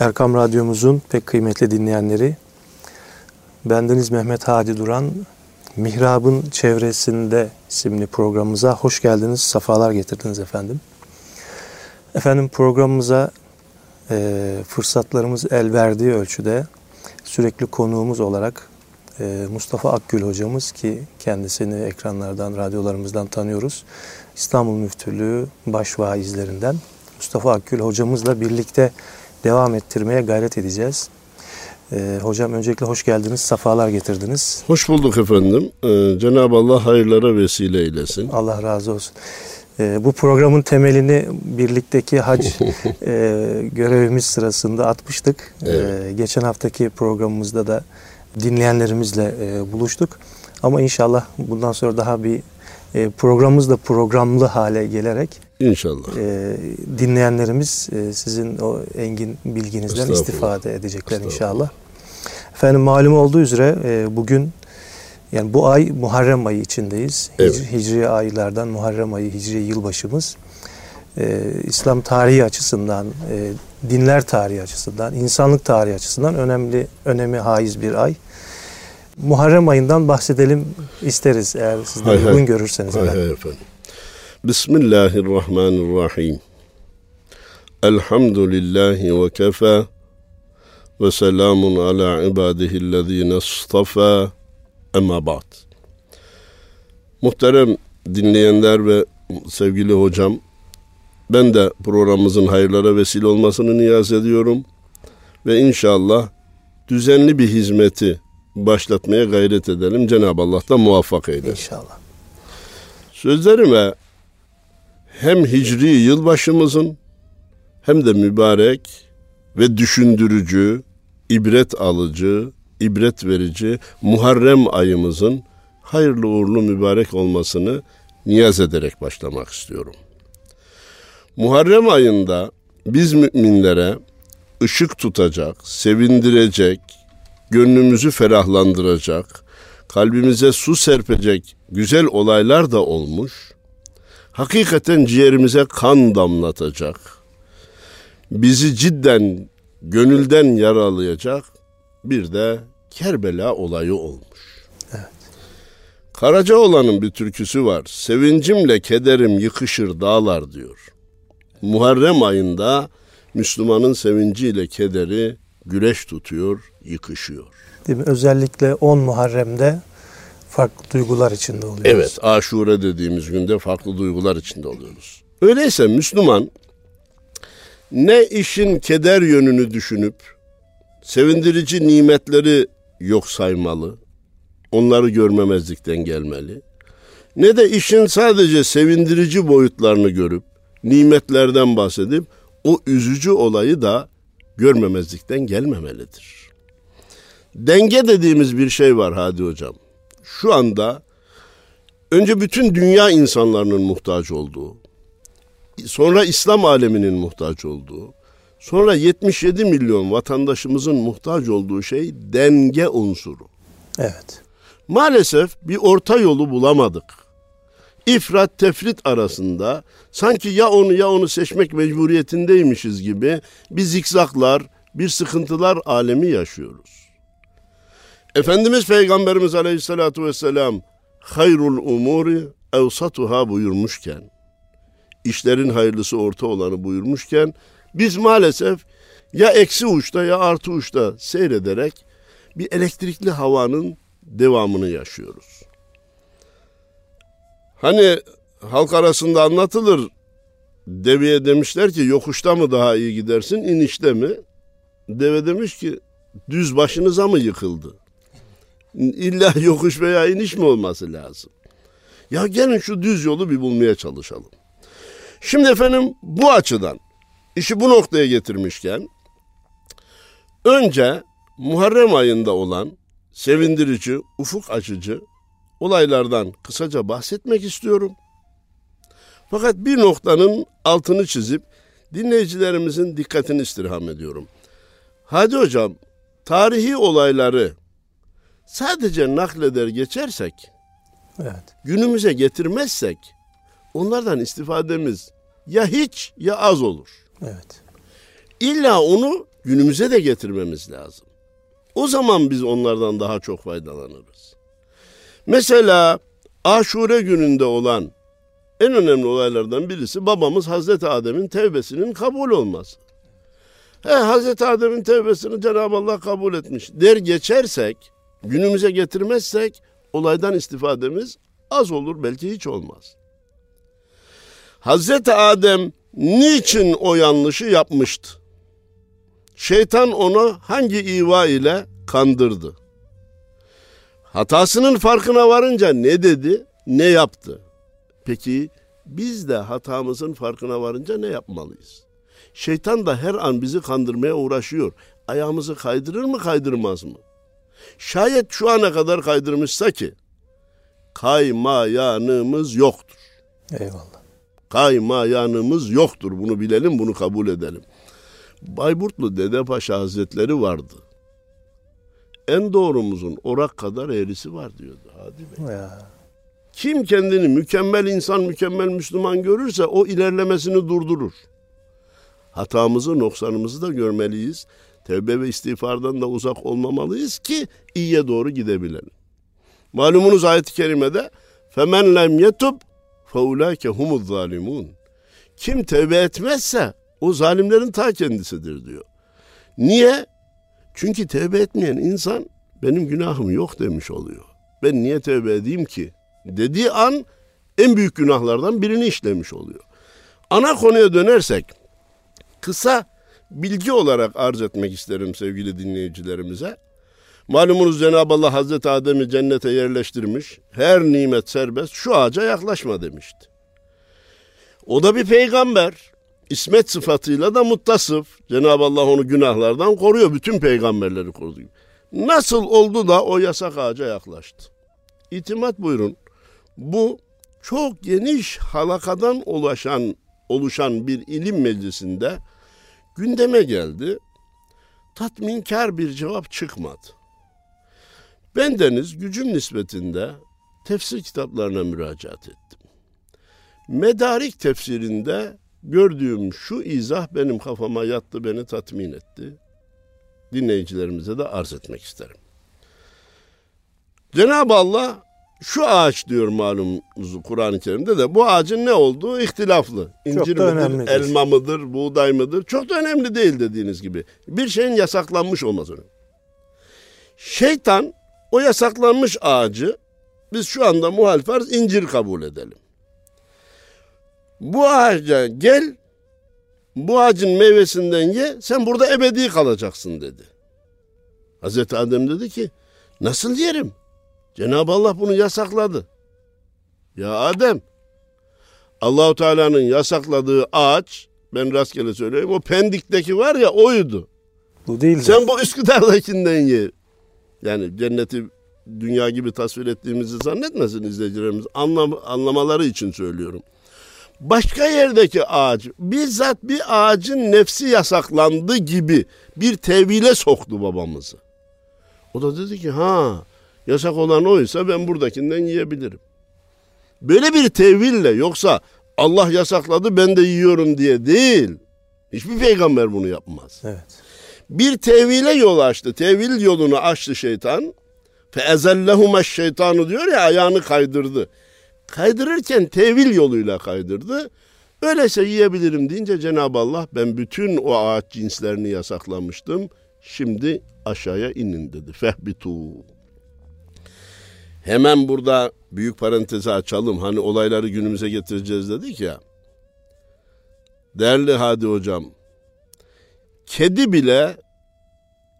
Erkam Radyomuzun pek kıymetli dinleyenleri, bendeniz Mehmet Hadi Duran, Mihrab'ın Çevresinde isimli programımıza hoş geldiniz, safalar getirdiniz efendim. Efendim programımıza e, fırsatlarımız el verdiği ölçüde sürekli konuğumuz olarak e, Mustafa Akgül hocamız ki kendisini ekranlardan, radyolarımızdan tanıyoruz. İstanbul Müftülüğü baş vaizlerinden Mustafa Akgül hocamızla birlikte devam ettirmeye gayret edeceğiz. Ee, hocam öncelikle hoş geldiniz, safalar getirdiniz. Hoş bulduk efendim. Ee, Cenab-ı Allah hayırlara vesile eylesin. Allah razı olsun. Ee, bu programın temelini birlikteki hac e, görevimiz sırasında atmıştık. Ee, evet. Ee, geçen haftaki programımızda da dinleyenlerimizle e, buluştuk. Ama inşallah bundan sonra daha bir e, programımız da programlı hale gelerek İnşallah. E, dinleyenlerimiz e, sizin o engin bilginizden istifade edecekler inşallah. Efendim malum olduğu üzere e, bugün yani bu ay Muharrem ayı içindeyiz. Evet. Hicri, hicri aylardan Muharrem ayı, Hicri yılbaşımız. E, İslam tarihi açısından, e, dinler tarihi açısından, insanlık tarihi açısından önemli, önemi haiz bir ay. Muharrem ayından bahsedelim isteriz eğer siz de uygun hay. görürseniz. Hay hay efendim. Bismillahirrahmanirrahim. Elhamdülillahi ve kefa ve selamun ala ibadihillezine istafa emma ba'd. Muhterem dinleyenler ve sevgili hocam, ben de programımızın hayırlara vesile olmasını niyaz ediyorum ve inşallah düzenli bir hizmeti başlatmaya gayret edelim. Cenab-ı Allah da muvaffak eylesin. İnşallah. Sözlerime hem hicri yılbaşımızın hem de mübarek ve düşündürücü, ibret alıcı, ibret verici Muharrem ayımızın hayırlı uğurlu mübarek olmasını niyaz ederek başlamak istiyorum. Muharrem ayında biz müminlere ışık tutacak, sevindirecek, gönlümüzü ferahlandıracak, kalbimize su serpecek güzel olaylar da olmuş. Hakikaten ciğerimize kan damlatacak. Bizi cidden gönülden yaralayacak bir de Kerbela olayı olmuş. Evet. Karacaoğlan'ın bir türküsü var. Sevincimle kederim yıkışır dağlar diyor. Muharrem ayında Müslümanın sevinciyle kederi güreş tutuyor, yıkışıyor. Değil mi? Özellikle 10 Muharrem'de farklı duygular içinde oluyoruz. Evet, aşure dediğimiz günde farklı duygular içinde oluyoruz. Öyleyse Müslüman ne işin keder yönünü düşünüp sevindirici nimetleri yok saymalı, onları görmemezlikten gelmeli. Ne de işin sadece sevindirici boyutlarını görüp nimetlerden bahsedip o üzücü olayı da görmemezlikten gelmemelidir. Denge dediğimiz bir şey var Hadi Hocam. Şu anda önce bütün dünya insanlarının muhtaç olduğu, sonra İslam aleminin muhtaç olduğu, sonra 77 milyon vatandaşımızın muhtaç olduğu şey denge unsuru. Evet. Maalesef bir orta yolu bulamadık. İfrat tefrit arasında sanki ya onu ya onu seçmek mecburiyetindeymişiz gibi bir zikzaklar, bir sıkıntılar alemi yaşıyoruz. Efendimiz Peygamberimiz Aleyhisselatü Vesselam hayrul umuri evsatuha buyurmuşken, işlerin hayırlısı orta olanı buyurmuşken, biz maalesef ya eksi uçta ya artı uçta seyrederek bir elektrikli havanın devamını yaşıyoruz. Hani halk arasında anlatılır, deveye demişler ki yokuşta mı daha iyi gidersin, inişte mi? Deve demiş ki düz başınıza mı yıkıldı? İlla yokuş veya iniş mi olması lazım? Ya gelin şu düz yolu bir bulmaya çalışalım. Şimdi efendim bu açıdan işi bu noktaya getirmişken önce Muharrem ayında olan sevindirici, ufuk açıcı olaylardan kısaca bahsetmek istiyorum. Fakat bir noktanın altını çizip dinleyicilerimizin dikkatini istirham ediyorum. Hadi hocam, tarihi olayları sadece nakleder geçersek, evet. günümüze getirmezsek onlardan istifademiz ya hiç ya az olur. Evet. İlla onu günümüze de getirmemiz lazım. O zaman biz onlardan daha çok faydalanırız. Mesela Aşure gününde olan en önemli olaylardan birisi babamız Hazreti Adem'in tevbesinin kabul olması. He, Hazreti Adem'in tevbesini Cenab-ı Allah kabul etmiş. Der geçersek, günümüze getirmezsek olaydan istifademiz az olur belki hiç olmaz. Hazreti Adem niçin o yanlışı yapmıştı? Şeytan onu hangi iva ile kandırdı? Hatasının farkına varınca ne dedi, ne yaptı? Peki biz de hatamızın farkına varınca ne yapmalıyız? Şeytan da her an bizi kandırmaya uğraşıyor. Ayağımızı kaydırır mı kaydırmaz mı? Şayet şu ana kadar kaydırmışsa ki kaymayanımız yoktur. Eyvallah. Kaymayanımız yoktur. Bunu bilelim, bunu kabul edelim. Bayburtlu Dede Paşa Hazretleri vardı En doğrumuzun orak kadar eğrisi var diyordu Hadi Bey. Ya. Kim kendini mükemmel insan, mükemmel Müslüman görürse o ilerlemesini durdurur. Hatamızı, noksanımızı da görmeliyiz. Tevbe ve istiğfardan da uzak olmamalıyız ki iyiye doğru gidebilelim. Malumunuz ayet-i kerimede فَمَنْ لَمْ يَتُبْ فَاُولَٰيكَ هُمُ الظَّالِمُونَ Kim tevbe etmezse o zalimlerin ta kendisidir diyor. Niye? Çünkü tevbe etmeyen insan benim günahım yok demiş oluyor. Ben niye tevbe edeyim ki? Dediği an en büyük günahlardan birini işlemiş oluyor. Ana konuya dönersek kısa bilgi olarak arz etmek isterim sevgili dinleyicilerimize. Malumunuz Cenab-ı Allah Hazreti Adem'i cennete yerleştirmiş. Her nimet serbest şu ağaca yaklaşma demişti. O da bir peygamber. İsmet sıfatıyla da muttasıf. Cenab-ı Allah onu günahlardan koruyor. Bütün peygamberleri korudu. Nasıl oldu da o yasak ağaca yaklaştı? İtimat buyurun. Bu çok geniş halakadan ulaşan, oluşan bir ilim meclisinde gündeme geldi. Tatminkar bir cevap çıkmadı. Ben deniz gücüm nispetinde tefsir kitaplarına müracaat ettim. Medarik tefsirinde gördüğüm şu izah benim kafama yattı, beni tatmin etti. Dinleyicilerimize de arz etmek isterim. Cenab-ı Allah şu ağaç diyor malumunuz Kur'an-ı Kerim'de de bu ağacın ne olduğu ihtilaflı. İncir da midir, elma mıdır, buğday mıdır? Çok da önemli değil dediğiniz gibi. Bir şeyin yasaklanmış olması önemli. Şeytan o yasaklanmış ağacı biz şu anda muhal farz incir kabul edelim. Bu ağaca gel, bu ağacın meyvesinden ye, sen burada ebedi kalacaksın dedi. Hazreti Adem dedi ki, nasıl yerim? Cenab-ı Allah bunu yasakladı. Ya Adem, Allahu Teala'nın yasakladığı ağaç, ben rastgele söyleyeyim, o Pendik'teki var ya oydu. Bu değil. Sen bu Üsküdar'dakinden ye. Yani cenneti dünya gibi tasvir ettiğimizi zannetmesin izleyicilerimiz. Anlam, anlamaları için söylüyorum. Başka yerdeki ağaç, bizzat bir ağacın nefsi yasaklandı gibi bir tevhile soktu babamızı. O da dedi ki ha yasak olan oysa ben buradakinden yiyebilirim. Böyle bir tevhille yoksa Allah yasakladı ben de yiyorum diye değil. Hiçbir peygamber bunu yapmaz Evet. bir tevhile yol açtı. Tevil yolunu açtı şeytan. Fe ezellehuma şeytanu diyor ya ayağını kaydırdı. Kaydırırken tevil yoluyla kaydırdı. Öyleyse yiyebilirim deyince Cenab-ı Allah ben bütün o ağaç cinslerini yasaklamıştım. Şimdi aşağıya inin dedi. Fehbitu. Hemen burada büyük parantezi açalım. Hani olayları günümüze getireceğiz dedik ya. Değerli Hadi hocam, Kedi bile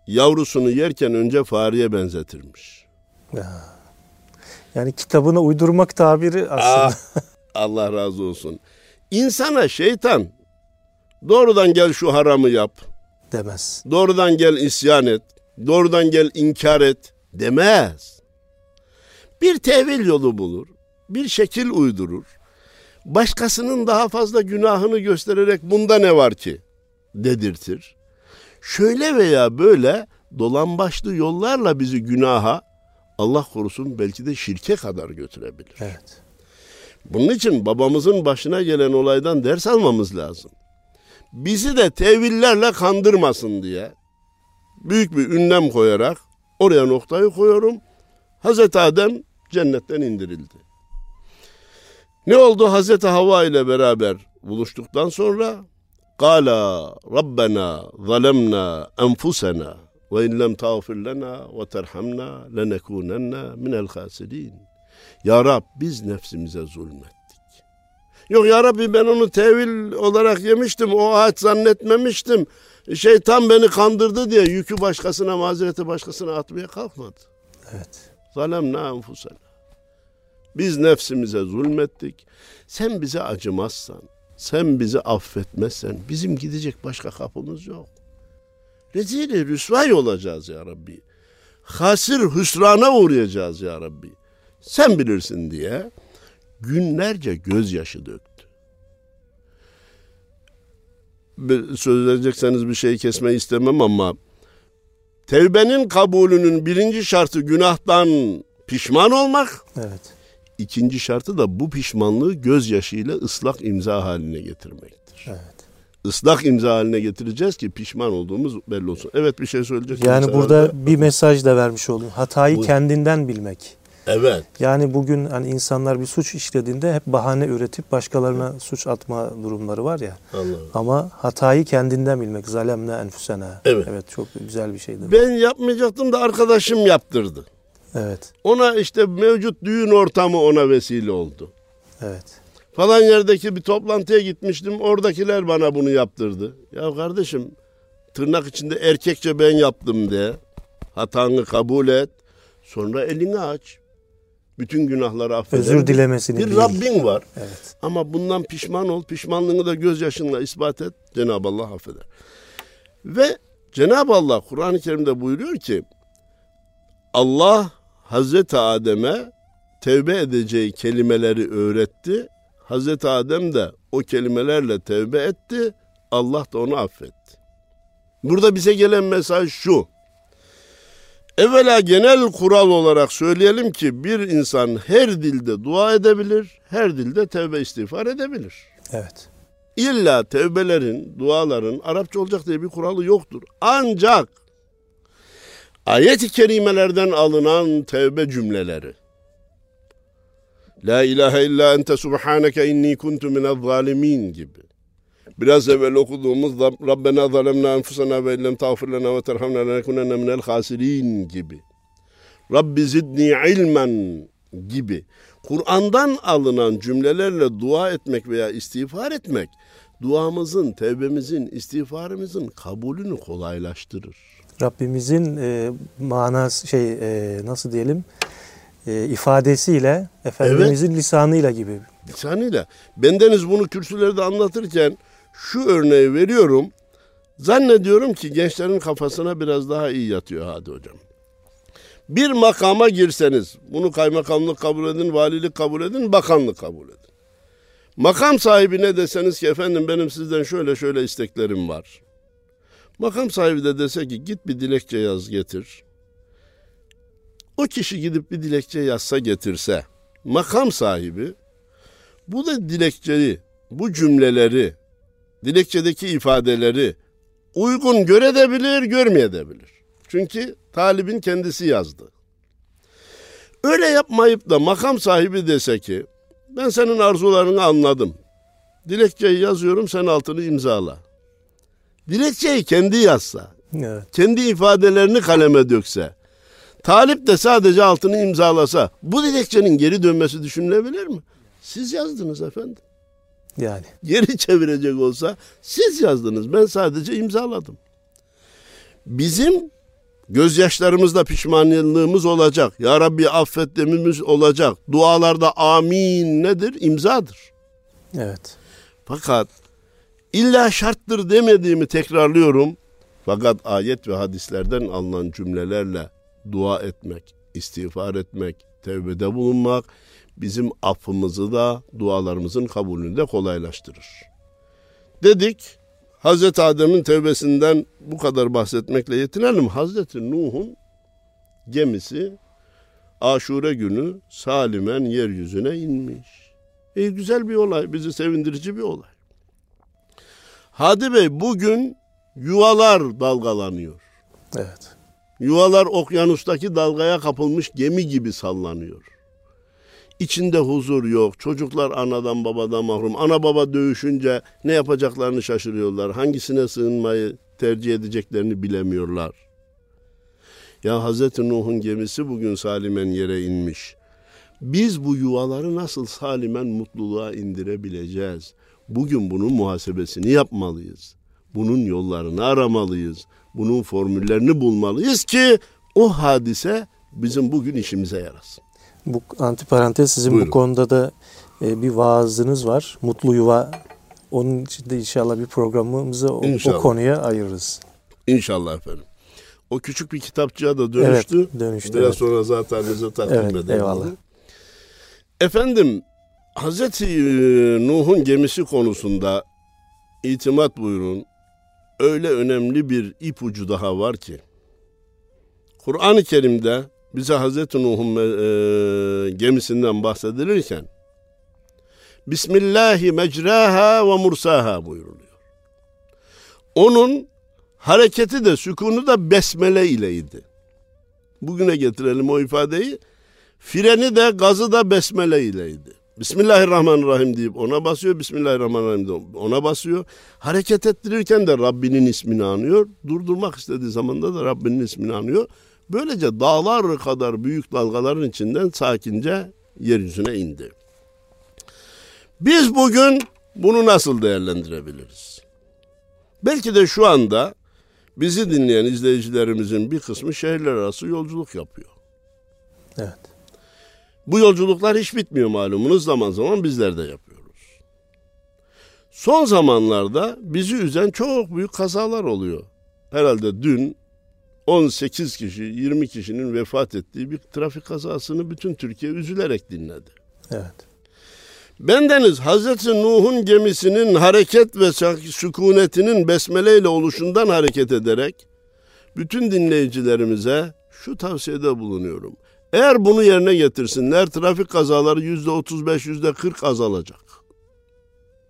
yavrusunu yerken önce fareye benzetirmiş. Ya. Yani kitabına uydurmak tabiri aslında. Ah, Allah razı olsun. İnsana şeytan doğrudan gel şu haramı yap. demez. Doğrudan gel isyan et. Doğrudan gel inkar et demez. Bir tevil yolu bulur. Bir şekil uydurur. Başkasının daha fazla günahını göstererek bunda ne var ki dedirtir. Şöyle veya böyle dolambaçlı yollarla bizi günaha Allah korusun belki de şirke kadar götürebilir. Evet. Bunun için babamızın başına gelen olaydan ders almamız lazım. bizi de tevillerle kandırmasın diye büyük bir ünlem koyarak oraya noktayı koyuyorum. Hazreti Adem cennetten indirildi. Ne oldu Hazreti Havva ile beraber buluştuktan sonra? Kala Rabbena zalemna enfusena ve in lem tağfir lena ve terhamna lenekunenna minel hasirin. Ya Rab biz nefsimize zulmettik. Yok ya Rabbi ben onu tevil olarak yemiştim. O ağaç zannetmemiştim. Şeytan beni kandırdı diye yükü başkasına, mazereti başkasına atmaya kalkmadı. Evet. Zalemna enfusena. Biz nefsimize zulmettik. Sen bize acımazsan, sen bizi affetmezsen bizim gidecek başka kapımız yok. Rezil rüsvay olacağız ya Rabbi. Hasir hüsrana uğrayacağız ya Rabbi. Sen bilirsin diye günlerce gözyaşı döktü. Bir, söz verecekseniz bir şey kesmeyi istemem ama tevbenin kabulünün birinci şartı günahtan pişman olmak. Evet. İkinci şartı da bu pişmanlığı gözyaşıyla ıslak imza haline getirmektir. Evet. Islak imza haline getireceğiz ki pişman olduğumuz belli olsun. Evet bir şey söyleyeceksin. Yani burada de. bir mesaj da vermiş oldum. Hatayı Buyur. kendinden bilmek. Evet. Yani bugün hani insanlar bir suç işlediğinde hep bahane üretip başkalarına suç atma durumları var ya. Anladım. Ama hatayı kendinden bilmek. Zalemne enfusena. Evet. Evet çok güzel bir şeydir. Ben yapmayacaktım da arkadaşım yaptırdı. Evet. Ona işte mevcut düğün ortamı ona vesile oldu. Evet. Falan yerdeki bir toplantıya gitmiştim. Oradakiler bana bunu yaptırdı. Ya kardeşim tırnak içinde erkekçe ben yaptım de. Hatanı kabul et. Sonra elini aç. Bütün günahları affeder. Özür dilemesini Bir bil. Rabbin var. Evet. Ama bundan pişman ol. Pişmanlığını da gözyaşınla ispat et. Cenab-ı Allah affeder. Ve Cenab-ı Allah Kur'an-ı Kerim'de buyuruyor ki Allah Hazreti Adem'e tevbe edeceği kelimeleri öğretti. Hazreti Adem de o kelimelerle tevbe etti. Allah da onu affetti. Burada bize gelen mesaj şu. Evvela genel kural olarak söyleyelim ki bir insan her dilde dua edebilir, her dilde tevbe istiğfar edebilir. Evet. İlla tevbelerin, duaların Arapça olacak diye bir kuralı yoktur. Ancak ayet-i kerimelerden alınan tevbe cümleleri La ilahe illa ente subhaneke inni kuntu minel zalimin gibi. Biraz evvel okuduğumuz Rab- Rabbena zalemna enfusena ve illem tağfir ve terhamna lenekunenne minel hasirin gibi. Rabbi zidni ilmen gibi. Kur'an'dan alınan cümlelerle dua etmek veya istiğfar etmek duamızın, tevbemizin, istiğfarımızın kabulünü kolaylaştırır. Rabbimizin e, manası şey e, nasıl diyelim e, ifadesiyle Efendimizin lisanıyla gibi. lisanıyla. Bendeniz bunu kürsülerde anlatırken şu örneği veriyorum. Zannediyorum ki gençlerin kafasına biraz daha iyi yatıyor hadi hocam. Bir makama girseniz, bunu kaymakamlık kabul edin, valilik kabul edin, bakanlık kabul edin. Makam sahibine deseniz ki efendim benim sizden şöyle şöyle isteklerim var. Makam sahibi de dese ki git bir dilekçe yaz getir. O kişi gidip bir dilekçe yazsa getirse, makam sahibi bu da dilekçeyi, bu cümleleri, dilekçedeki ifadeleri uygun görebilir, görmeyebilir. Çünkü talibin kendisi yazdı. Öyle yapmayıp da makam sahibi dese ki ben senin arzularını anladım. Dilekçeyi yazıyorum sen altını imzala. Dilekçeyi kendi yazsa, Evet. kendi ifadelerini kaleme dökse, talip de sadece altını imzalasa bu dilekçenin geri dönmesi düşünülebilir mi? Siz yazdınız efendim. Yani. Geri çevirecek olsa siz yazdınız. Ben sadece imzaladım. Bizim gözyaşlarımızda pişmanlığımız olacak. Ya Rabbi affet dememiz olacak. Dualarda amin nedir? İmzadır. Evet. Fakat illa şarttır demediğimi tekrarlıyorum. Fakat ayet ve hadislerden alınan cümlelerle dua etmek, istiğfar etmek, tevbede bulunmak bizim affımızı da dualarımızın kabulünü de kolaylaştırır. Dedik Hazreti Adem'in tevbesinden bu kadar bahsetmekle yetinelim. Hazreti Nuh'un gemisi Aşure günü salimen yeryüzüne inmiş. E, güzel bir olay, bizi sevindirici bir olay. Hadi Bey bugün yuvalar dalgalanıyor. Evet. Yuvalar okyanustaki dalgaya kapılmış gemi gibi sallanıyor. İçinde huzur yok. Çocuklar anadan babadan mahrum. Ana baba dövüşünce ne yapacaklarını şaşırıyorlar. Hangisine sığınmayı tercih edeceklerini bilemiyorlar. Ya Hazreti Nuh'un gemisi bugün salimen yere inmiş. Biz bu yuvaları nasıl salimen mutluluğa indirebileceğiz? Bugün bunun muhasebesini yapmalıyız. Bunun yollarını aramalıyız. Bunun formüllerini bulmalıyız ki o hadise bizim bugün işimize yarasın. Bu antiparantez sizin Buyurun. bu konuda da e, bir vaazınız var. Mutlu yuva. Onun için de inşallah bir programımızı o, o İnşallah. konuya ayırırız. İnşallah efendim. O küçük bir kitapçığa da dönüştü. Evet, dönüştü, Biraz evet. sonra zaten bize takdim Evet, edelim. eyvallah. Efendim Hazreti e, Nuh'un gemisi konusunda itimat buyurun. Öyle önemli bir ipucu daha var ki. Kur'an-ı Kerim'de bize Hazreti Nuh'un e, gemisinden bahsedilirken Bismillahi mecraha ve mursaha buyuruluyor. Onun hareketi de sükunu da besmele ileydi. Bugüne getirelim o ifadeyi. Freni de gazı da besmele ileydi. Bismillahirrahmanirrahim deyip ona basıyor. Bismillahirrahmanirrahim deyip ona basıyor. Hareket ettirirken de Rabbinin ismini anıyor. Durdurmak istediği zamanda da Rabbinin ismini anıyor. Böylece dağlar kadar büyük dalgaların içinden sakince yeryüzüne indi. Biz bugün bunu nasıl değerlendirebiliriz? Belki de şu anda bizi dinleyen izleyicilerimizin bir kısmı şehirler arası yolculuk yapıyor. Evet. Bu yolculuklar hiç bitmiyor malumunuz zaman zaman bizler de yapıyoruz. Son zamanlarda bizi üzen çok büyük kazalar oluyor. Herhalde dün 18 kişi 20 kişinin vefat ettiği bir trafik kazasını bütün Türkiye üzülerek dinledi. Evet. Bendeniz Hazreti Nuh'un gemisinin hareket ve sükunetinin besmeleyle oluşundan hareket ederek bütün dinleyicilerimize şu tavsiyede bulunuyorum. Eğer bunu yerine getirsinler trafik kazaları yüzde 35 yüzde 40 azalacak.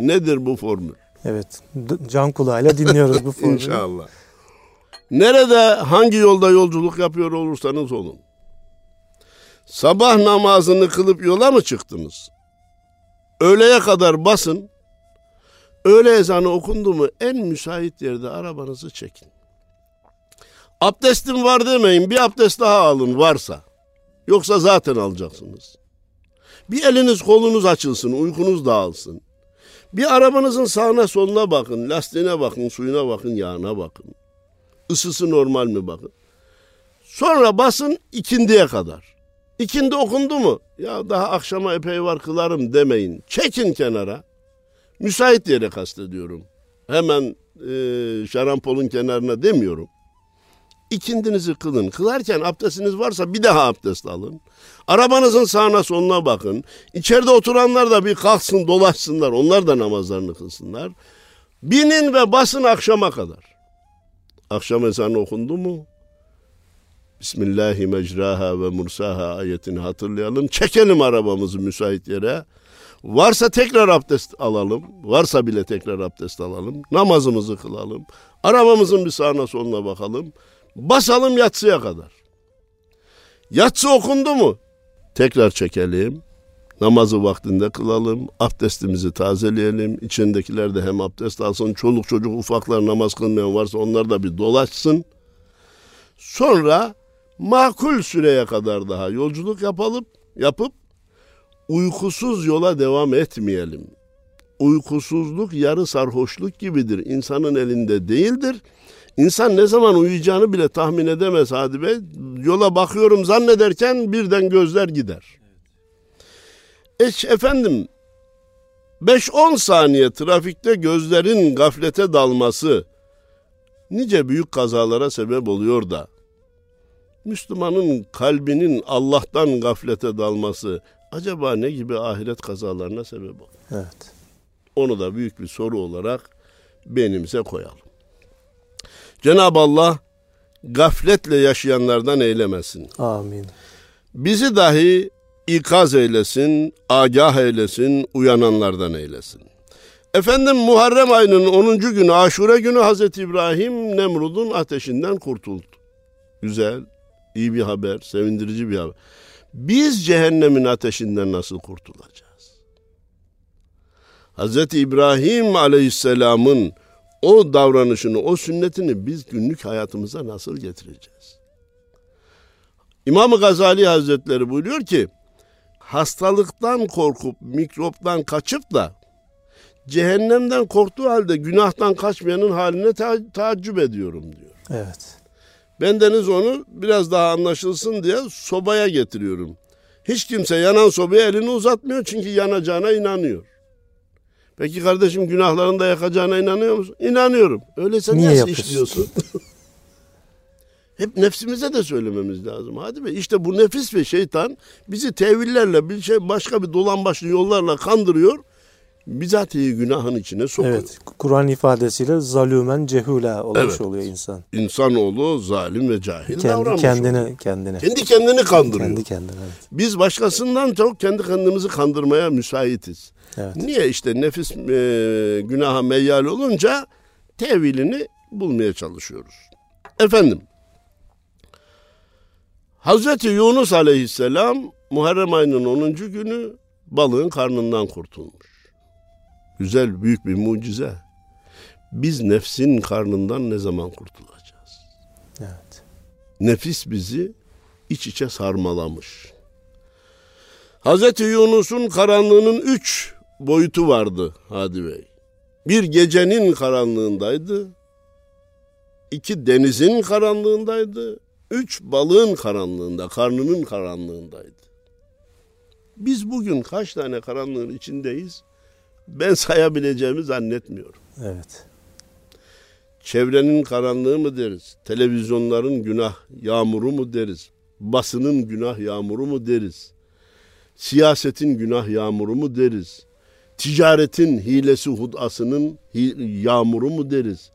Nedir bu formül? Evet. Can kulağıyla dinliyoruz bu formülü. İnşallah. Nerede hangi yolda yolculuk yapıyor olursanız olun. Sabah namazını kılıp yola mı çıktınız? Öğleye kadar basın. Öğle ezanı okundu mu en müsait yerde arabanızı çekin. Abdestim var demeyin bir abdest daha alın varsa. Yoksa zaten alacaksınız. Bir eliniz kolunuz açılsın uykunuz dağılsın. Bir arabanızın sağına soluna bakın, lastiğine bakın, suyuna bakın, yağına bakın. Isısı normal mi bakın. Sonra basın ikindiye kadar. İkindi okundu mu? Ya daha akşama epey var kılarım demeyin. Çekin kenara. Müsait yere kastediyorum. Hemen e, şarampolun kenarına demiyorum. İkindinizi kılın. Kılarken abdestiniz varsa bir daha abdest alın. Arabanızın sağına soluna bakın. İçeride oturanlar da bir kalksın dolaşsınlar. Onlar da namazlarını kılsınlar. Binin ve basın akşama kadar. Akşam ezanı okundu mu? Bismillahi mecraha ve mursaha ayetini hatırlayalım. Çekelim arabamızı müsait yere. Varsa tekrar abdest alalım. Varsa bile tekrar abdest alalım. Namazımızı kılalım. Arabamızın bir sağına soluna bakalım. Basalım yatsıya kadar. Yatsı okundu mu? Tekrar çekelim. Namazı vaktinde kılalım. Abdestimizi tazeleyelim. İçindekiler de hem abdest alsın. Çoluk çocuk ufaklar namaz kılmayan varsa onlar da bir dolaşsın. Sonra makul süreye kadar daha yolculuk yapalım, yapıp uykusuz yola devam etmeyelim. Uykusuzluk yarı sarhoşluk gibidir. İnsanın elinde değildir. İnsan ne zaman uyuyacağını bile tahmin edemez Hadi Bey. Yola bakıyorum zannederken birden gözler gider. Eş efendim 5-10 saniye trafikte gözlerin gaflete dalması nice büyük kazalara sebep oluyor da Müslümanın kalbinin Allah'tan gaflete dalması acaba ne gibi ahiret kazalarına sebep olur? Evet. Onu da büyük bir soru olarak benimize koyalım. Cenab-ı Allah gafletle yaşayanlardan eylemesin. Amin. Bizi dahi ikaz eylesin, agah eylesin, uyananlardan eylesin. Efendim Muharrem ayının 10. günü Aşure günü Hazreti İbrahim Nemrud'un ateşinden kurtuldu. Güzel, iyi bir haber, sevindirici bir haber. Biz cehennemin ateşinden nasıl kurtulacağız? Hazreti İbrahim Aleyhisselam'ın o davranışını, o sünnetini biz günlük hayatımıza nasıl getireceğiz? İmam Gazali Hazretleri buyuruyor ki, hastalıktan korkup, mikroptan kaçıp da cehennemden korktuğu halde günahtan kaçmayanın haline ta- taaccüp ediyorum diyor. Evet. Bendeniz onu biraz daha anlaşılsın diye sobaya getiriyorum. Hiç kimse yanan sobaya elini uzatmıyor çünkü yanacağına inanıyor. Peki kardeşim günahlarını da yakacağına inanıyor musun? İnanıyorum. Öyleyse Niye yapıyorsun? işliyorsun? Hep nefsimize de söylememiz lazım. Hadi be işte bu nefis ve şeytan bizi tevillerle bir şey başka bir dolan başlı yollarla kandırıyor. Bizatihi günahın içine sokuyor. Evet. Kur'an ifadesiyle zalümen cehula olmuş Evet. oluyor insan. İnsanoğlu zalim ve cahil Kendi davranmış. kendine kendine. Kendi kendini kandırıyor. Kendi kendine. Evet. Biz başkasından çok kendi kendimizi kandırmaya müsaitiz. Evet. Niye işte nefis e, günaha meyyal olunca tevilini bulmaya çalışıyoruz. Efendim Hazreti Yunus aleyhisselam Muharrem ayının 10. günü balığın karnından kurtulmuş. Güzel büyük bir mucize. Biz nefsin karnından ne zaman kurtulacağız? Evet. Nefis bizi iç içe sarmalamış. Hazreti Yunus'un karanlığının üç boyutu vardı Hadi Bey. Bir gecenin karanlığındaydı. iki denizin karanlığındaydı. Üç balığın karanlığında, karnının karanlığındaydı. Biz bugün kaç tane karanlığın içindeyiz? Ben sayabileceğimi zannetmiyorum. Evet. Çevrenin karanlığı mı deriz? Televizyonların günah yağmuru mu deriz? Basının günah yağmuru mu deriz? Siyasetin günah yağmuru mu deriz? Ticaretin hilesi hudasının yağmuru mu deriz?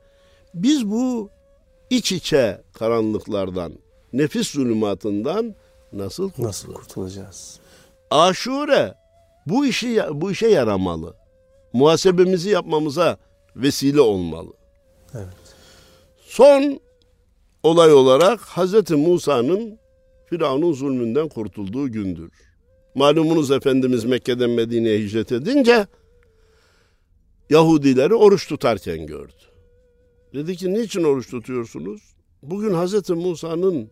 Biz bu iç içe karanlıklardan, nefis zulümatından nasıl kurtuluruz? Nasıl kurtulacağız? Aşure bu işi bu işe yaramalı. Muhasebemizi yapmamıza vesile olmalı. Evet. Son olay olarak Hazreti Musa'nın Firavun'un zulmünden kurtulduğu gündür. Malumunuz Efendimiz Mekke'den Medine'ye hicret edince Yahudileri oruç tutarken gördü. Dedi ki niçin oruç tutuyorsunuz? Bugün Hazreti Musa'nın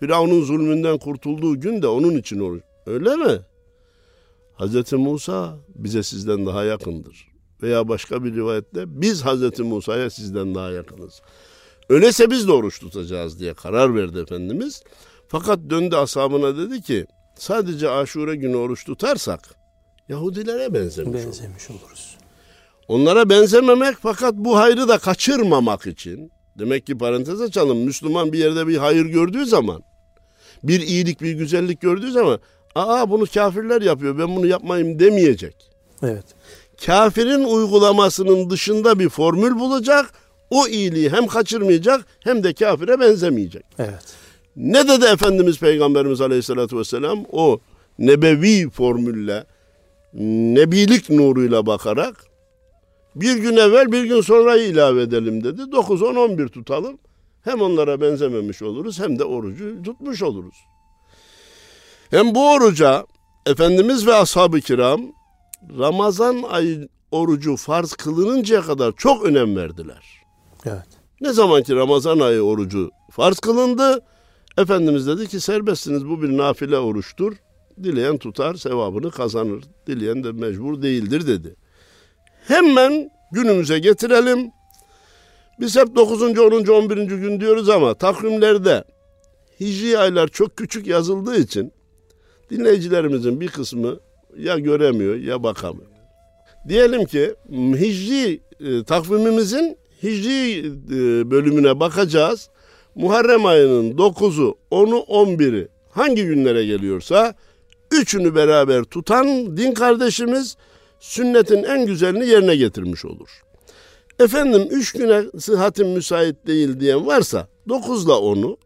Firavun'un zulmünden kurtulduğu gün de onun için oruç. Öyle mi? Hazreti Musa bize sizden daha yakındır. Veya başka bir rivayette biz Hazreti Musa'ya sizden daha yakınız. Öyleyse biz de oruç tutacağız diye karar verdi Efendimiz. Fakat döndü ashabına dedi ki sadece aşure günü oruç tutarsak Yahudilere benzemiş oluruz. Benzemiş oluruz. Onlara benzememek fakat bu hayrı da kaçırmamak için. Demek ki parantez açalım. Müslüman bir yerde bir hayır gördüğü zaman, bir iyilik, bir güzellik gördüğü zaman, aa bunu kafirler yapıyor, ben bunu yapmayayım demeyecek. Evet. Kafirin uygulamasının dışında bir formül bulacak. O iyiliği hem kaçırmayacak hem de kafire benzemeyecek. Evet. Ne dedi Efendimiz Peygamberimiz Aleyhisselatü Vesselam? O nebevi formülle, nebilik nuruyla bakarak bir gün evvel bir gün sonrayı ilave edelim dedi. 9, 10, 11 tutalım. Hem onlara benzememiş oluruz hem de orucu tutmuş oluruz. Hem bu oruca Efendimiz ve ashab-ı kiram Ramazan ayı orucu farz kılınıncaya kadar çok önem verdiler. Evet. Ne zaman ki Ramazan ayı orucu farz kılındı, Efendimiz dedi ki serbestsiniz bu bir nafile oruçtur. Dileyen tutar sevabını kazanır. Dileyen de mecbur değildir dedi. Hemen günümüze getirelim. Biz hep 9. 10. 11. gün diyoruz ama takvimlerde hicri aylar çok küçük yazıldığı için dinleyicilerimizin bir kısmı ya göremiyor ya bakamıyor. Diyelim ki hicri e, takvimimizin hicri e, bölümüne bakacağız. Muharrem ayının 9'u, 10'u, 11'i hangi günlere geliyorsa üçünü beraber tutan din kardeşimiz sünnetin en güzelini yerine getirmiş olur. Efendim üç güne sıhhatim müsait değil diyen varsa 9 ile 10'u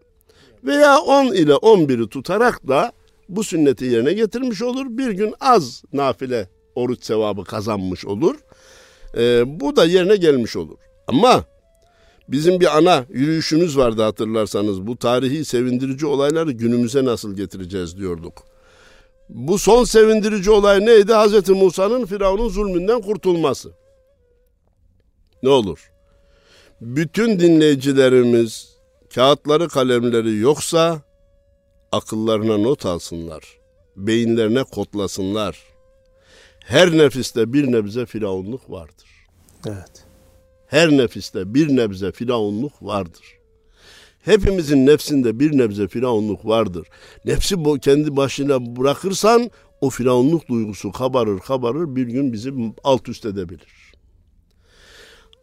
veya 10 ile 11'i tutarak da bu sünneti yerine getirmiş olur. Bir gün az nafile oruç sevabı kazanmış olur. e, bu da yerine gelmiş olur. Ama bizim bir ana yürüyüşümüz vardı hatırlarsanız. Bu tarihi sevindirici olayları günümüze nasıl getireceğiz diyorduk. Bu son sevindirici olay neydi? Hazreti Musa'nın Firavun'un zulmünden kurtulması. Ne olur? Bütün dinleyicilerimiz kağıtları kalemleri yoksa akıllarına not alsınlar. Beyinlerine kodlasınlar. Her nefiste bir nebze firavunluk vardır. Evet. Her nefiste bir nebze firavunluk vardır. Hepimizin nefsinde bir nebze firavunluk vardır. Nefsi bu kendi başına bırakırsan o firavunluk duygusu kabarır kabarır bir gün bizi alt üst edebilir.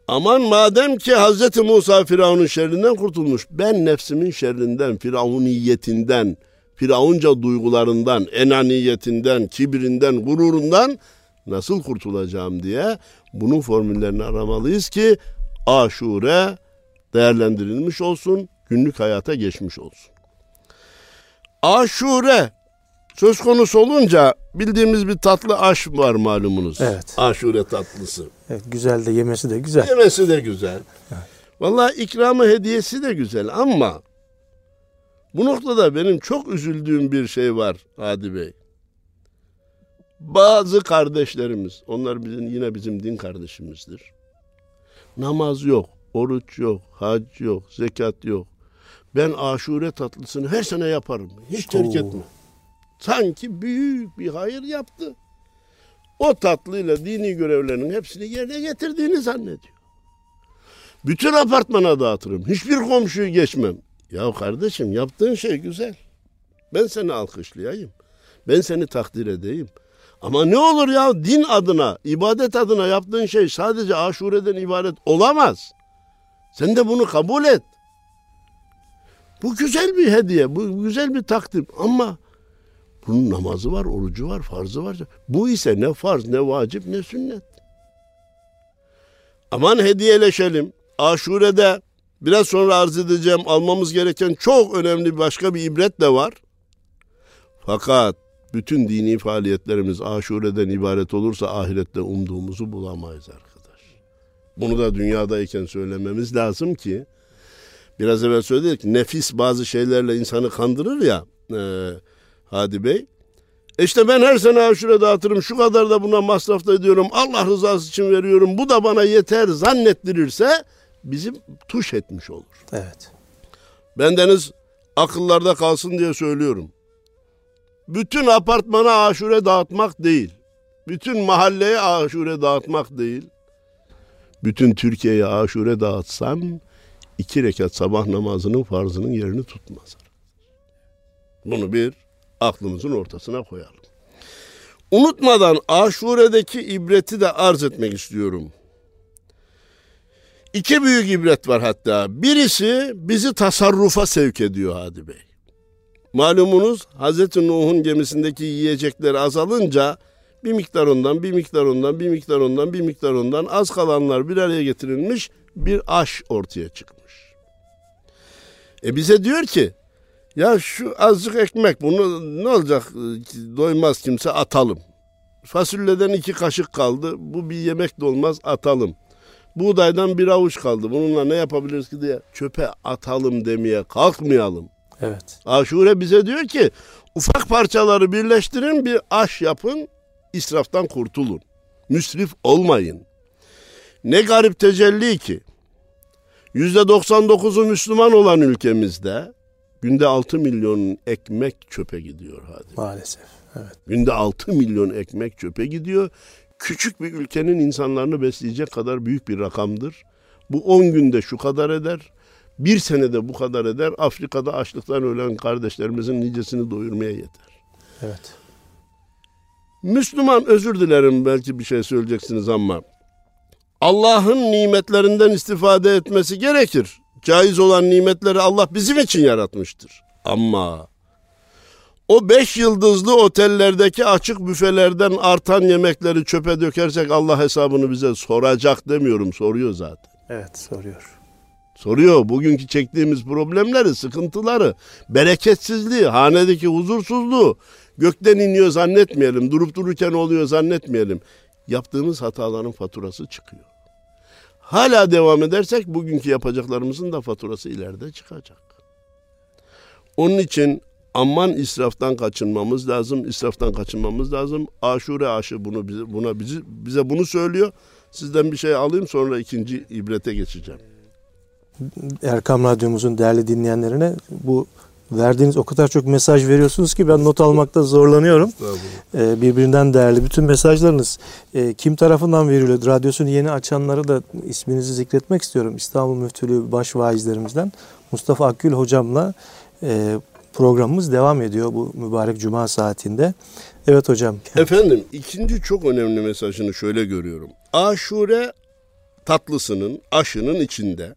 Aman madem ki Hz. Musa Firavun'un şerrinden kurtulmuş. Ben nefsimin şerrinden, firavuniyetinden, firavunca duygularından, enaniyetinden, kibrinden, gururundan nasıl kurtulacağım diye bunun formüllerini aramalıyız ki aşure değerlendirilmiş olsun, günlük hayata geçmiş olsun. Aşure söz konusu olunca bildiğimiz bir tatlı aş var malumunuz. Evet. Aşure tatlısı. Evet, güzel de yemesi de güzel. Yemesi de güzel. Vallahi ikramı hediyesi de güzel ama bu noktada benim çok üzüldüğüm bir şey var Hadi Bey. Bazı kardeşlerimiz, onlar bizim yine bizim din kardeşimizdir. Namaz yok, oruç yok, hac yok, zekat yok. Ben aşure tatlısını her sene yaparım. Hiç terk Oo. etmem. Sanki büyük bir hayır yaptı. O tatlıyla dini görevlerinin hepsini yerine getirdiğini zannediyor. Bütün apartmana dağıtırım. Hiçbir komşuyu geçmem. Ya kardeşim yaptığın şey güzel. Ben seni alkışlayayım. Ben seni takdir edeyim. Ama ne olur ya din adına, ibadet adına yaptığın şey sadece aşureden ibaret olamaz. Sen de bunu kabul et. Bu güzel bir hediye, bu güzel bir takdim ama bunun namazı var, orucu var, farzı var. Bu ise ne farz, ne vacip, ne sünnet. Aman hediyeleşelim. Aşure'de biraz sonra arz edeceğim almamız gereken çok önemli başka bir ibret de var. Fakat bütün dini faaliyetlerimiz aşureden ibaret olursa ahirette umduğumuzu bulamayız arkadaş. Bunu da dünyadayken söylememiz lazım ki biraz evvel söyledik nefis bazı şeylerle insanı kandırır ya e, Hadi Bey. İşte ben her sene aşure dağıtırım şu kadar da buna masraf da ediyorum Allah rızası için veriyorum bu da bana yeter zannettirirse bizi tuş etmiş olur. Evet. Bendeniz akıllarda kalsın diye söylüyorum. Bütün apartmana aşure dağıtmak değil. Bütün mahalleye aşure dağıtmak değil. Bütün Türkiye'ye aşure dağıtsan iki rekat sabah namazının farzının yerini tutmaz. Bunu bir aklımızın ortasına koyalım. Unutmadan aşuredeki ibreti de arz etmek istiyorum. İki büyük ibret var hatta. Birisi bizi tasarrufa sevk ediyor Hadi Bey. Malumunuz Hazreti Nuh'un gemisindeki yiyecekler azalınca bir miktar ondan, bir miktar ondan, bir miktar ondan, bir miktar ondan az kalanlar bir araya getirilmiş bir aş ortaya çıkmış. E bize diyor ki ya şu azıcık ekmek bunu ne olacak doymaz kimse atalım. Fasulyeden iki kaşık kaldı bu bir yemek de olmaz atalım. Buğdaydan bir avuç kaldı bununla ne yapabiliriz ki diye çöpe atalım demeye kalkmayalım. Evet. Aşure bize diyor ki ufak parçaları birleştirin bir aş yapın israftan kurtulun. Müsrif olmayın. Ne garip tecelli ki %99'u Müslüman olan ülkemizde günde 6 milyon ekmek çöpe gidiyor hadi. Maalesef. Evet. Günde 6 milyon ekmek çöpe gidiyor. Küçük bir ülkenin insanlarını besleyecek kadar büyük bir rakamdır. Bu 10 günde şu kadar eder. Bir senede bu kadar eder. Afrika'da açlıktan ölen kardeşlerimizin nicesini doyurmaya yeter. Evet. Müslüman özür dilerim belki bir şey söyleyeceksiniz ama Allah'ın nimetlerinden istifade etmesi gerekir. Caiz olan nimetleri Allah bizim için yaratmıştır. Ama o beş yıldızlı otellerdeki açık büfelerden artan yemekleri çöpe dökersek Allah hesabını bize soracak demiyorum soruyor zaten. Evet soruyor. Soruyor bugünkü çektiğimiz problemleri, sıkıntıları, bereketsizliği, hanedeki huzursuzluğu gökten iniyor zannetmeyelim, durup dururken oluyor zannetmeyelim. yaptığımız hataların faturası çıkıyor. Hala devam edersek bugünkü yapacaklarımızın da faturası ileride çıkacak. Onun için aman israftan kaçınmamız lazım. İsraftan kaçınmamız lazım. Aşure aşı bunu bize, buna bizi, bize bunu söylüyor. Sizden bir şey alayım sonra ikinci ibrete geçeceğim. Erkam Radyomuzun değerli dinleyenlerine bu verdiğiniz o kadar çok mesaj veriyorsunuz ki ben not almakta zorlanıyorum. Ee, birbirinden değerli bütün mesajlarınız e, kim tarafından veriliyor? Radyosunu yeni açanları da isminizi zikretmek istiyorum. İstanbul Müftülüğü baş vaizlerimizden Mustafa Akgül hocamla e, programımız devam ediyor bu mübarek cuma saatinde. Evet hocam. Efendim ikinci çok önemli mesajını şöyle görüyorum. Aşure tatlısının, aşının içinde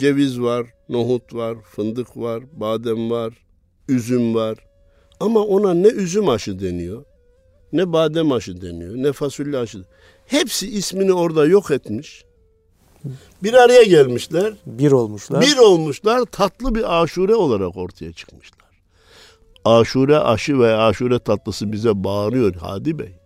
ceviz var, nohut var, fındık var, badem var, üzüm var. Ama ona ne üzüm aşı deniyor, ne badem aşı deniyor, ne fasulye aşı. Hepsi ismini orada yok etmiş. Bir araya gelmişler. Bir olmuşlar. Bir olmuşlar. Tatlı bir aşure olarak ortaya çıkmışlar. Aşure aşı ve aşure tatlısı bize bağırıyor Hadi Bey.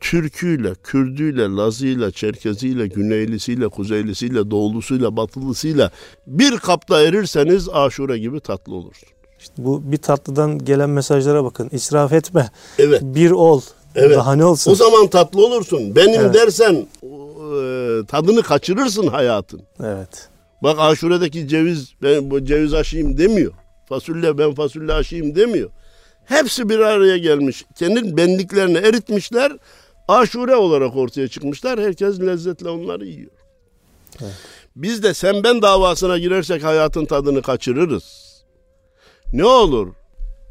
Türküyle, Kürdüyle, Lazıyla, Çerkeziyle, Güneylisiyle, Kuzeylisiyle, Doğulusuyla, Batılısıyla bir kapta erirseniz aşure gibi tatlı olursun. İşte bu bir tatlıdan gelen mesajlara bakın. İsraf etme. Evet. Bir ol. Evet. Daha ne olsun? O zaman tatlı olursun. Benim evet. dersen e, tadını kaçırırsın hayatın. Evet. Bak aşuredeki ceviz ben bu ceviz aşıyım demiyor. Fasulye ben fasulye aşıyım demiyor. Hepsi bir araya gelmiş. Kendi benliklerini eritmişler. Aşure olarak ortaya çıkmışlar. Herkes lezzetle onları yiyor. Evet. Biz de sen ben davasına girersek hayatın tadını kaçırırız. Ne olur?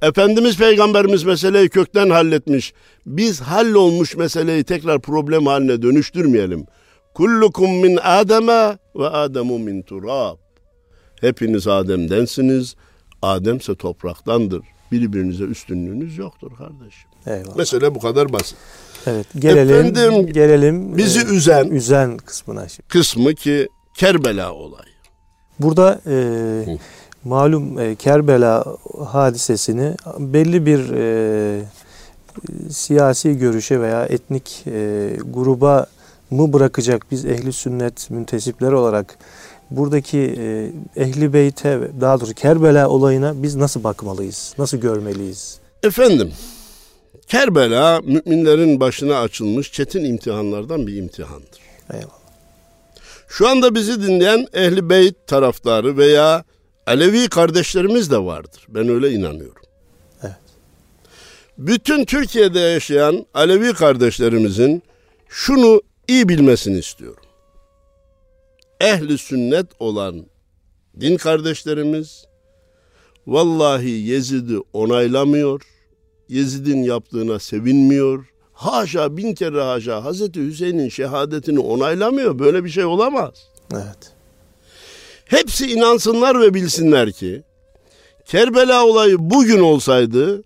Efendimiz Peygamberimiz meseleyi kökten halletmiş. Biz hallolmuş meseleyi tekrar problem haline dönüştürmeyelim. Kullukum min Adem'e ve Ademu min turab. Hepiniz Adem'densiniz. Adem ise topraktandır. Birbirinize üstünlüğünüz yoktur kardeşim. Eyvallah. Mesele bu kadar basit. Evet, gelelim Efendim, gelelim bizi e, üzen üzen kısmına şimdi. Kısmı ki Kerbela olayı. Burada e, malum e, Kerbela hadisesini belli bir e, siyasi görüşe veya etnik e, gruba mı bırakacak biz ehli sünnet müntesipleri olarak buradaki e, ehli beyte daha doğrusu Kerbela olayına biz nasıl bakmalıyız? Nasıl görmeliyiz? Efendim Kerbela müminlerin başına açılmış çetin imtihanlardan bir imtihandır. Eyvallah. Şu anda bizi dinleyen ehli beyt taraftarı veya Alevi kardeşlerimiz de vardır. Ben öyle inanıyorum. Evet. Bütün Türkiye'de yaşayan Alevi kardeşlerimizin şunu iyi bilmesini istiyorum. Ehli sünnet olan din kardeşlerimiz vallahi Yezid'i onaylamıyor Yezid'in yaptığına sevinmiyor. Haşa bin kere haşa Hazreti Hüseyin'in şehadetini onaylamıyor. Böyle bir şey olamaz. Evet. Hepsi inansınlar ve bilsinler ki Kerbela olayı bugün olsaydı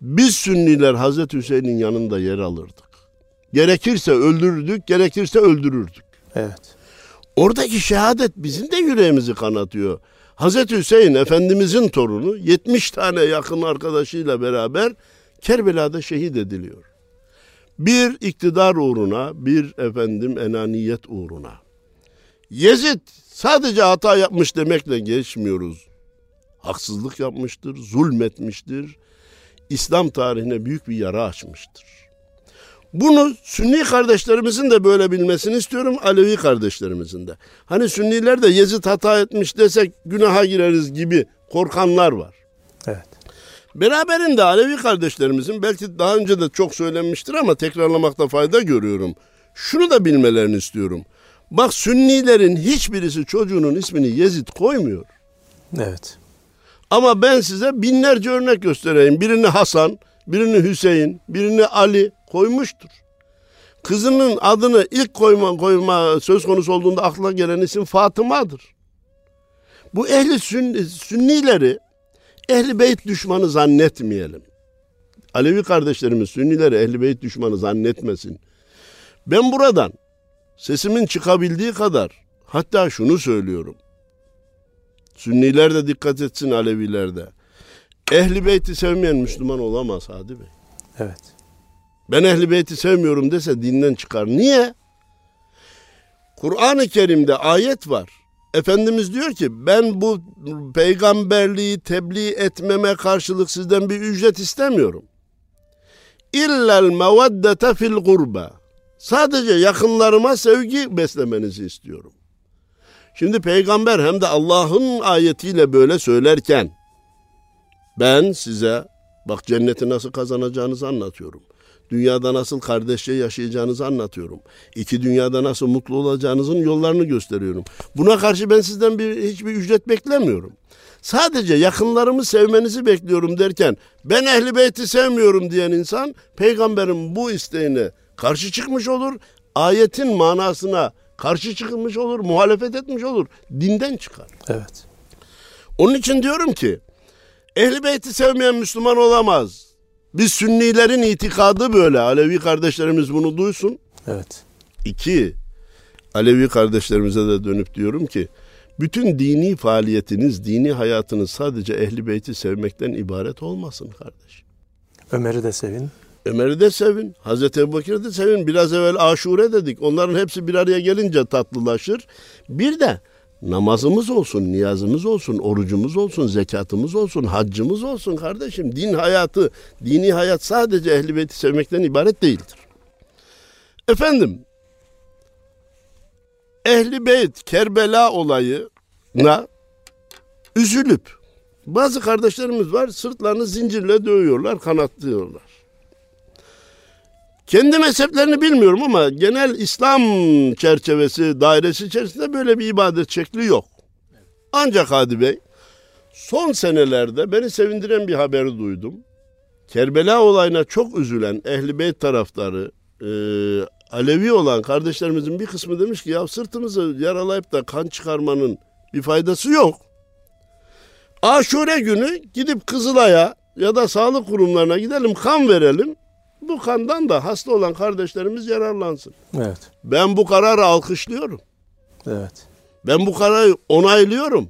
biz Sünniler Hazreti Hüseyin'in yanında yer alırdık. Gerekirse öldürürdük, gerekirse öldürürdük. Evet. Oradaki şehadet bizim de yüreğimizi kanatıyor. Hazreti Hüseyin Efendimizin torunu 70 tane yakın arkadaşıyla beraber Kerbela'da şehit ediliyor. Bir iktidar uğruna, bir efendim enaniyet uğruna. Yezid sadece hata yapmış demekle geçmiyoruz. Haksızlık yapmıştır, zulmetmiştir. İslam tarihine büyük bir yara açmıştır. Bunu Sünni kardeşlerimizin de böyle bilmesini istiyorum, Alevi kardeşlerimizin de. Hani Sünniler de Yezid hata etmiş desek günaha gireriz gibi korkanlar var. Evet. Beraberinde Alevi kardeşlerimizin belki daha önce de çok söylenmiştir ama tekrarlamakta fayda görüyorum. Şunu da bilmelerini istiyorum. Bak Sünnilerin hiçbirisi çocuğunun ismini Yezid koymuyor. Evet. Ama ben size binlerce örnek göstereyim. Birini Hasan, birini Hüseyin, birini Ali koymuştur. Kızının adını ilk koyma, koyma söz konusu olduğunda akla gelen isim Fatıma'dır. Bu ehli sünni, sünnileri Ehli beyt düşmanı zannetmeyelim. Alevi kardeşlerimiz Sünnileri ehli beyt düşmanı zannetmesin. Ben buradan sesimin çıkabildiği kadar hatta şunu söylüyorum. Sünniler de dikkat etsin Aleviler de. Ehli beyti sevmeyen Müslüman olamaz Hadi Bey. Evet. Ben ehli beyti sevmiyorum dese dinden çıkar. Niye? Kur'an-ı Kerim'de ayet var. Efendimiz diyor ki ben bu peygamberliği tebliğ etmeme karşılık sizden bir ücret istemiyorum. İllel meveddete fil gurbe. Sadece yakınlarıma sevgi beslemenizi istiyorum. Şimdi peygamber hem de Allah'ın ayetiyle böyle söylerken ben size bak cenneti nasıl kazanacağınızı anlatıyorum. Dünyada nasıl kardeşçe yaşayacağınızı anlatıyorum. İki dünyada nasıl mutlu olacağınızın yollarını gösteriyorum. Buna karşı ben sizden bir hiçbir ücret beklemiyorum. Sadece yakınlarımı sevmenizi bekliyorum derken ben ehli beyti sevmiyorum diyen insan peygamberin bu isteğine karşı çıkmış olur. Ayetin manasına karşı çıkmış olur, muhalefet etmiş olur. Dinden çıkar. Evet. Onun için diyorum ki ehli beyti sevmeyen Müslüman olamaz. Biz Sünnilerin itikadı böyle. Alevi kardeşlerimiz bunu duysun. Evet. İki, Alevi kardeşlerimize de dönüp diyorum ki bütün dini faaliyetiniz, dini hayatınız sadece ehli beyti sevmekten ibaret olmasın kardeş. Ömer'i de sevin. Ömer'i de sevin, Hazreti Ebubekir'i de sevin. Biraz evvel aşure dedik. Onların hepsi bir araya gelince tatlılaşır. Bir de namazımız olsun, niyazımız olsun, orucumuz olsun, zekatımız olsun, haccımız olsun kardeşim. Din hayatı, dini hayat sadece ehli beyti sevmekten ibaret değildir. Efendim, ehli beyt Kerbela olayına üzülüp bazı kardeşlerimiz var sırtlarını zincirle dövüyorlar, kanatlıyorlar. Kendi mezheplerini bilmiyorum ama genel İslam çerçevesi, dairesi içerisinde böyle bir ibadet şekli yok. Ancak Hadi Bey, son senelerde beni sevindiren bir haberi duydum. Kerbela olayına çok üzülen Ehli Beyt taraftarı, e, Alevi olan kardeşlerimizin bir kısmı demiş ki ya sırtımızı yaralayıp da kan çıkarmanın bir faydası yok. Aşure günü gidip Kızılay'a ya da sağlık kurumlarına gidelim kan verelim. Bu kandan da hasta olan kardeşlerimiz yararlansın. Evet. Ben bu kararı alkışlıyorum. Evet. Ben bu kararı onaylıyorum.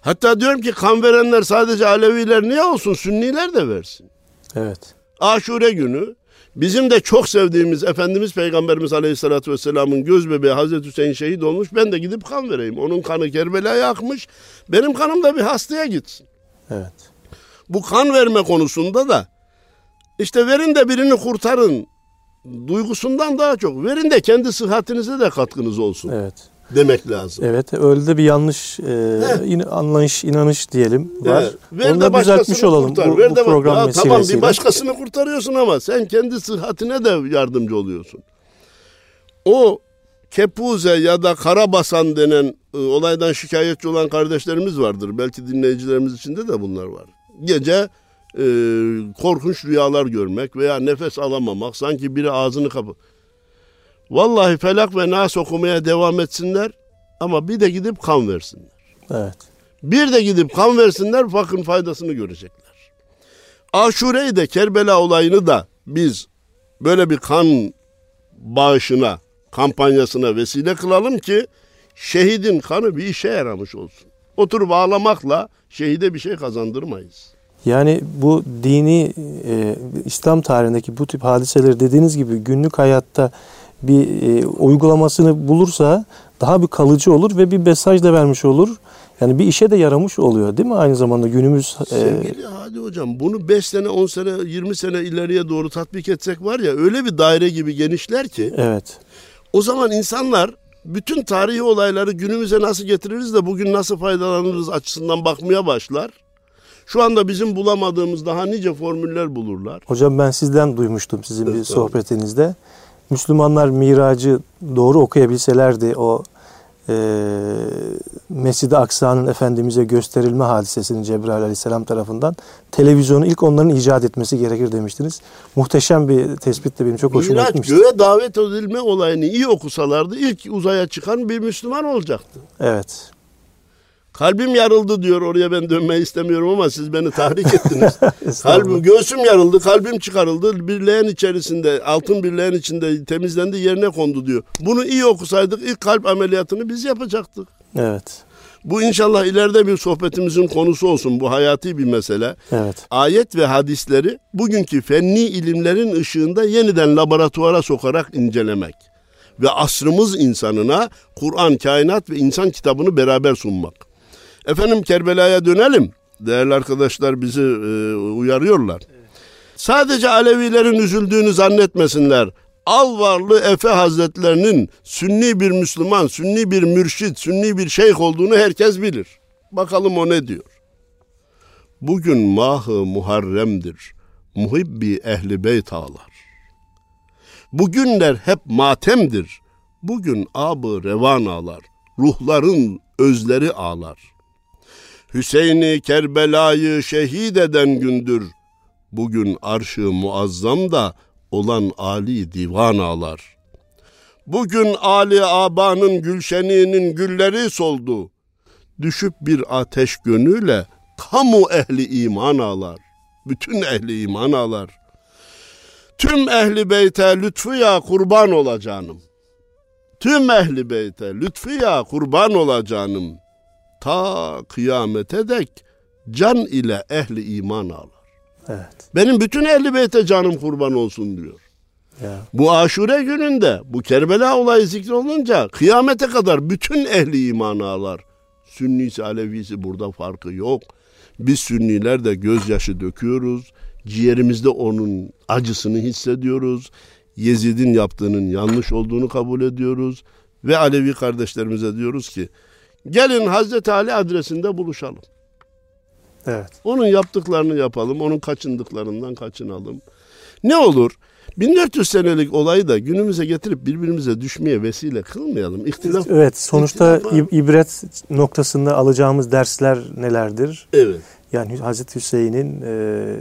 Hatta diyorum ki kan verenler sadece Aleviler niye olsun? Sünniler de versin. Evet. Aşure günü bizim de çok sevdiğimiz Efendimiz Peygamberimiz Aleyhisselatü Vesselam'ın göz bebeği Hazreti Hüseyin şehit olmuş. Ben de gidip kan vereyim. Onun kanı Kerbela'ya akmış. Benim kanım da bir hastaya gitsin. Evet. Bu kan verme konusunda da işte verin de birini kurtarın duygusundan daha çok verin de kendi sıhhatinize de katkınız olsun Evet. demek lazım. Evet. Öyle de bir yanlış e, in- anlayış, inanış diyelim var. Evet. Ver Onu de da düzeltmiş olalım kurtar. bu, Ver bu de bak- program Ya vesilesiyle. Tamam bir başkasını kurtarıyorsun ama sen kendi sıhhatine de yardımcı oluyorsun. O kepuze ya da karabasan denen e, olaydan şikayetçi olan kardeşlerimiz vardır. Belki dinleyicilerimiz içinde de bunlar var. Gece e, korkunç rüyalar görmek veya nefes alamamak, sanki biri ağzını kapı. Vallahi felak ve nas okumaya devam etsinler ama bir de gidip kan versinler. Evet. Bir de gidip kan versinler bakın faydasını görecekler. Aşure'yi de Kerbela olayını da biz böyle bir kan bağışına, kampanyasına vesile kılalım ki şehidin kanı bir işe yaramış olsun. Oturup ağlamakla şehide bir şey kazandırmayız. Yani bu dini e, İslam tarihindeki bu tip hadiseleri dediğiniz gibi günlük hayatta bir e, uygulamasını bulursa daha bir kalıcı olur ve bir mesaj da vermiş olur. Yani bir işe de yaramış oluyor değil mi aynı zamanda günümüz e, Sevgili Hadi Hocam bunu 5 sene, 10 sene, 20 sene ileriye doğru tatbik etsek var ya öyle bir daire gibi genişler ki evet o zaman insanlar bütün tarihi olayları günümüze nasıl getiririz de bugün nasıl faydalanırız açısından bakmaya başlar. Şu anda bizim bulamadığımız daha nice formüller bulurlar. Hocam ben sizden duymuştum sizin bir Evet, sohbetinizde. Müslümanlar miracı doğru okuyabilselerdi o e, Mescid-i Aksa'nın Efendimiz'e gösterilme hadisesini Cebrail Aleyhisselam tarafından televizyonu ilk onların icat etmesi gerekir demiştiniz. Muhteşem bir tespit de benim çok hoşuma Miraç gitmişti. göğe davet edilme olayını iyi okusalardı ilk uzaya çıkan bir Müslüman olacaktı. Evet. Kalbim yarıldı diyor oraya ben dönmeyi istemiyorum ama siz beni tahrik ettiniz. Kalbim göğsüm yarıldı, kalbim çıkarıldı. Bir leğen içerisinde, altın bir leğen içinde temizlendi, yerine kondu diyor. Bunu iyi okusaydık ilk kalp ameliyatını biz yapacaktık. Evet. Bu inşallah ileride bir sohbetimizin konusu olsun. Bu hayati bir mesele. Evet. Ayet ve hadisleri bugünkü fenni ilimlerin ışığında yeniden laboratuvara sokarak incelemek ve asrımız insanına Kur'an, kainat ve insan kitabını beraber sunmak. Efendim Kerbela'ya dönelim. Değerli arkadaşlar bizi e, uyarıyorlar. Sadece Alevilerin üzüldüğünü zannetmesinler. Alvarlı Efe Hazretlerinin Sünni bir Müslüman, Sünni bir mürşit, Sünni bir şeyh olduğunu herkes bilir. Bakalım o ne diyor. Bugün mahı Muharrem'dir. Muhibbi ehli beyt ağlar. Bugünler hep matemdir. Bugün abı revan ağlar. Ruhların özleri ağlar. Hüseyin'i Kerbela'yı şehit eden gündür. Bugün arşı muazzam da olan Ali divan ağlar. Bugün Ali Aba'nın gülşeninin gülleri soldu. Düşüp bir ateş gönüyle kamu ehli iman ağlar. Bütün ehli iman ağlar. Tüm ehli beyte lütfu ya kurban olacağım. Tüm ehli beyte lütfu ya kurban olacağım. Ta kıyamete dek can ile ehli iman ağlar. Evet. Benim bütün ehli beyte canım kurban olsun diyor. Ya. Bu aşure gününde bu Kerbela olayı zikrolunca kıyamete kadar bütün ehli iman ağlar. Sünnisi Alevisi burada farkı yok. Biz Sünniler de gözyaşı döküyoruz. Ciğerimizde onun acısını hissediyoruz. Yezid'in yaptığının yanlış olduğunu kabul ediyoruz. Ve Alevi kardeşlerimize diyoruz ki gelin Hazreti Ali adresinde buluşalım. Evet. Onun yaptıklarını yapalım, onun kaçındıklarından kaçınalım. Ne olur? 1400 senelik olayı da günümüze getirip birbirimize düşmeye vesile kılmayalım. İhtilaf. Evet. Sonuçta İhtilaf ibret noktasında alacağımız dersler nelerdir? Evet. Yani Hazreti Hüseyin'in e,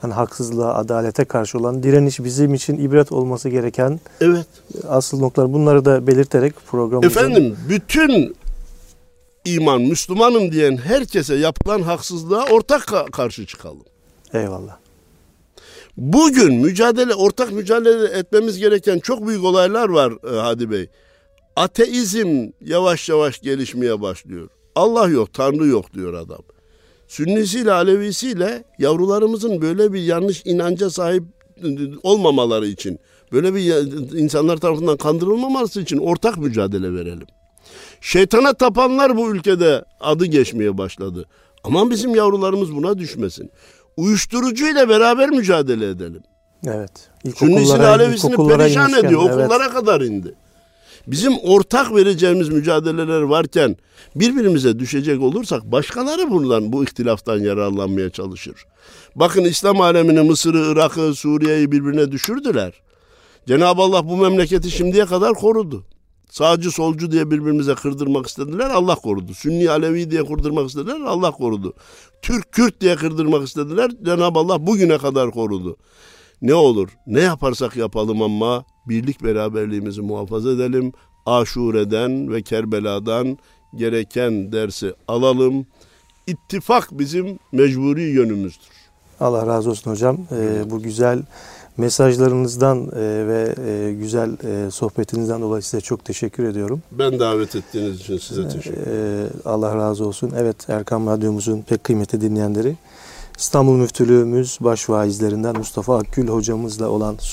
hani haksızlığa, adalete karşı olan direniş bizim için ibret olması gereken Evet. asıl noktalar. Bunları da belirterek programımızın Efendim bütün iman Müslümanım diyen herkese yapılan haksızlığa ortak ka- karşı çıkalım. eyvallah. Bugün mücadele, ortak mücadele etmemiz gereken çok büyük olaylar var e, Hadi Bey. Ateizm yavaş yavaş gelişmeye başlıyor. Allah yok, Tanrı yok diyor adam. Sünnisiyle, Alevisiyle yavrularımızın böyle bir yanlış inanca sahip olmamaları için, böyle bir insanlar tarafından kandırılmaması için ortak mücadele verelim. Şeytana tapanlar bu ülkede adı geçmeye başladı. Aman bizim yavrularımız buna düşmesin. Uyuşturucu ile beraber mücadele edelim. Evet. Sünnisini, Alevisini perişan inmişken, ediyor. evet. Okullara kadar indi. Bizim ortak vereceğimiz mücadeleler varken birbirimize düşecek olursak başkaları bundan bu ihtilaftan yararlanmaya çalışır. Bakın İslam alemini Mısır'ı, Irak'ı, Suriye'yi birbirine düşürdüler. Cenab-ı Allah bu memleketi şimdiye kadar korudu. Sağcı solcu diye birbirimize kırdırmak istediler Allah korudu. Sünni Alevi diye kırdırmak istediler Allah korudu. Türk Kürt diye kırdırmak istediler Cenab-ı Allah bugüne kadar korudu. Ne olur ne yaparsak yapalım ama birlik beraberliğimizi muhafaza edelim. Aşure'den ve Kerbela'dan gereken dersi alalım. İttifak bizim mecburi yönümüzdür. Allah razı olsun hocam. Ee, bu güzel mesajlarınızdan e, ve e, güzel e, sohbetinizden dolayı size çok teşekkür ediyorum. Ben davet ettiğiniz için size teşekkür ederim. Allah razı olsun. Evet Erkam Radyomuzun pek kıymetli dinleyenleri İstanbul Müftülüğümüz baş vaizlerinden Mustafa Akgül hocamızla olan sohbet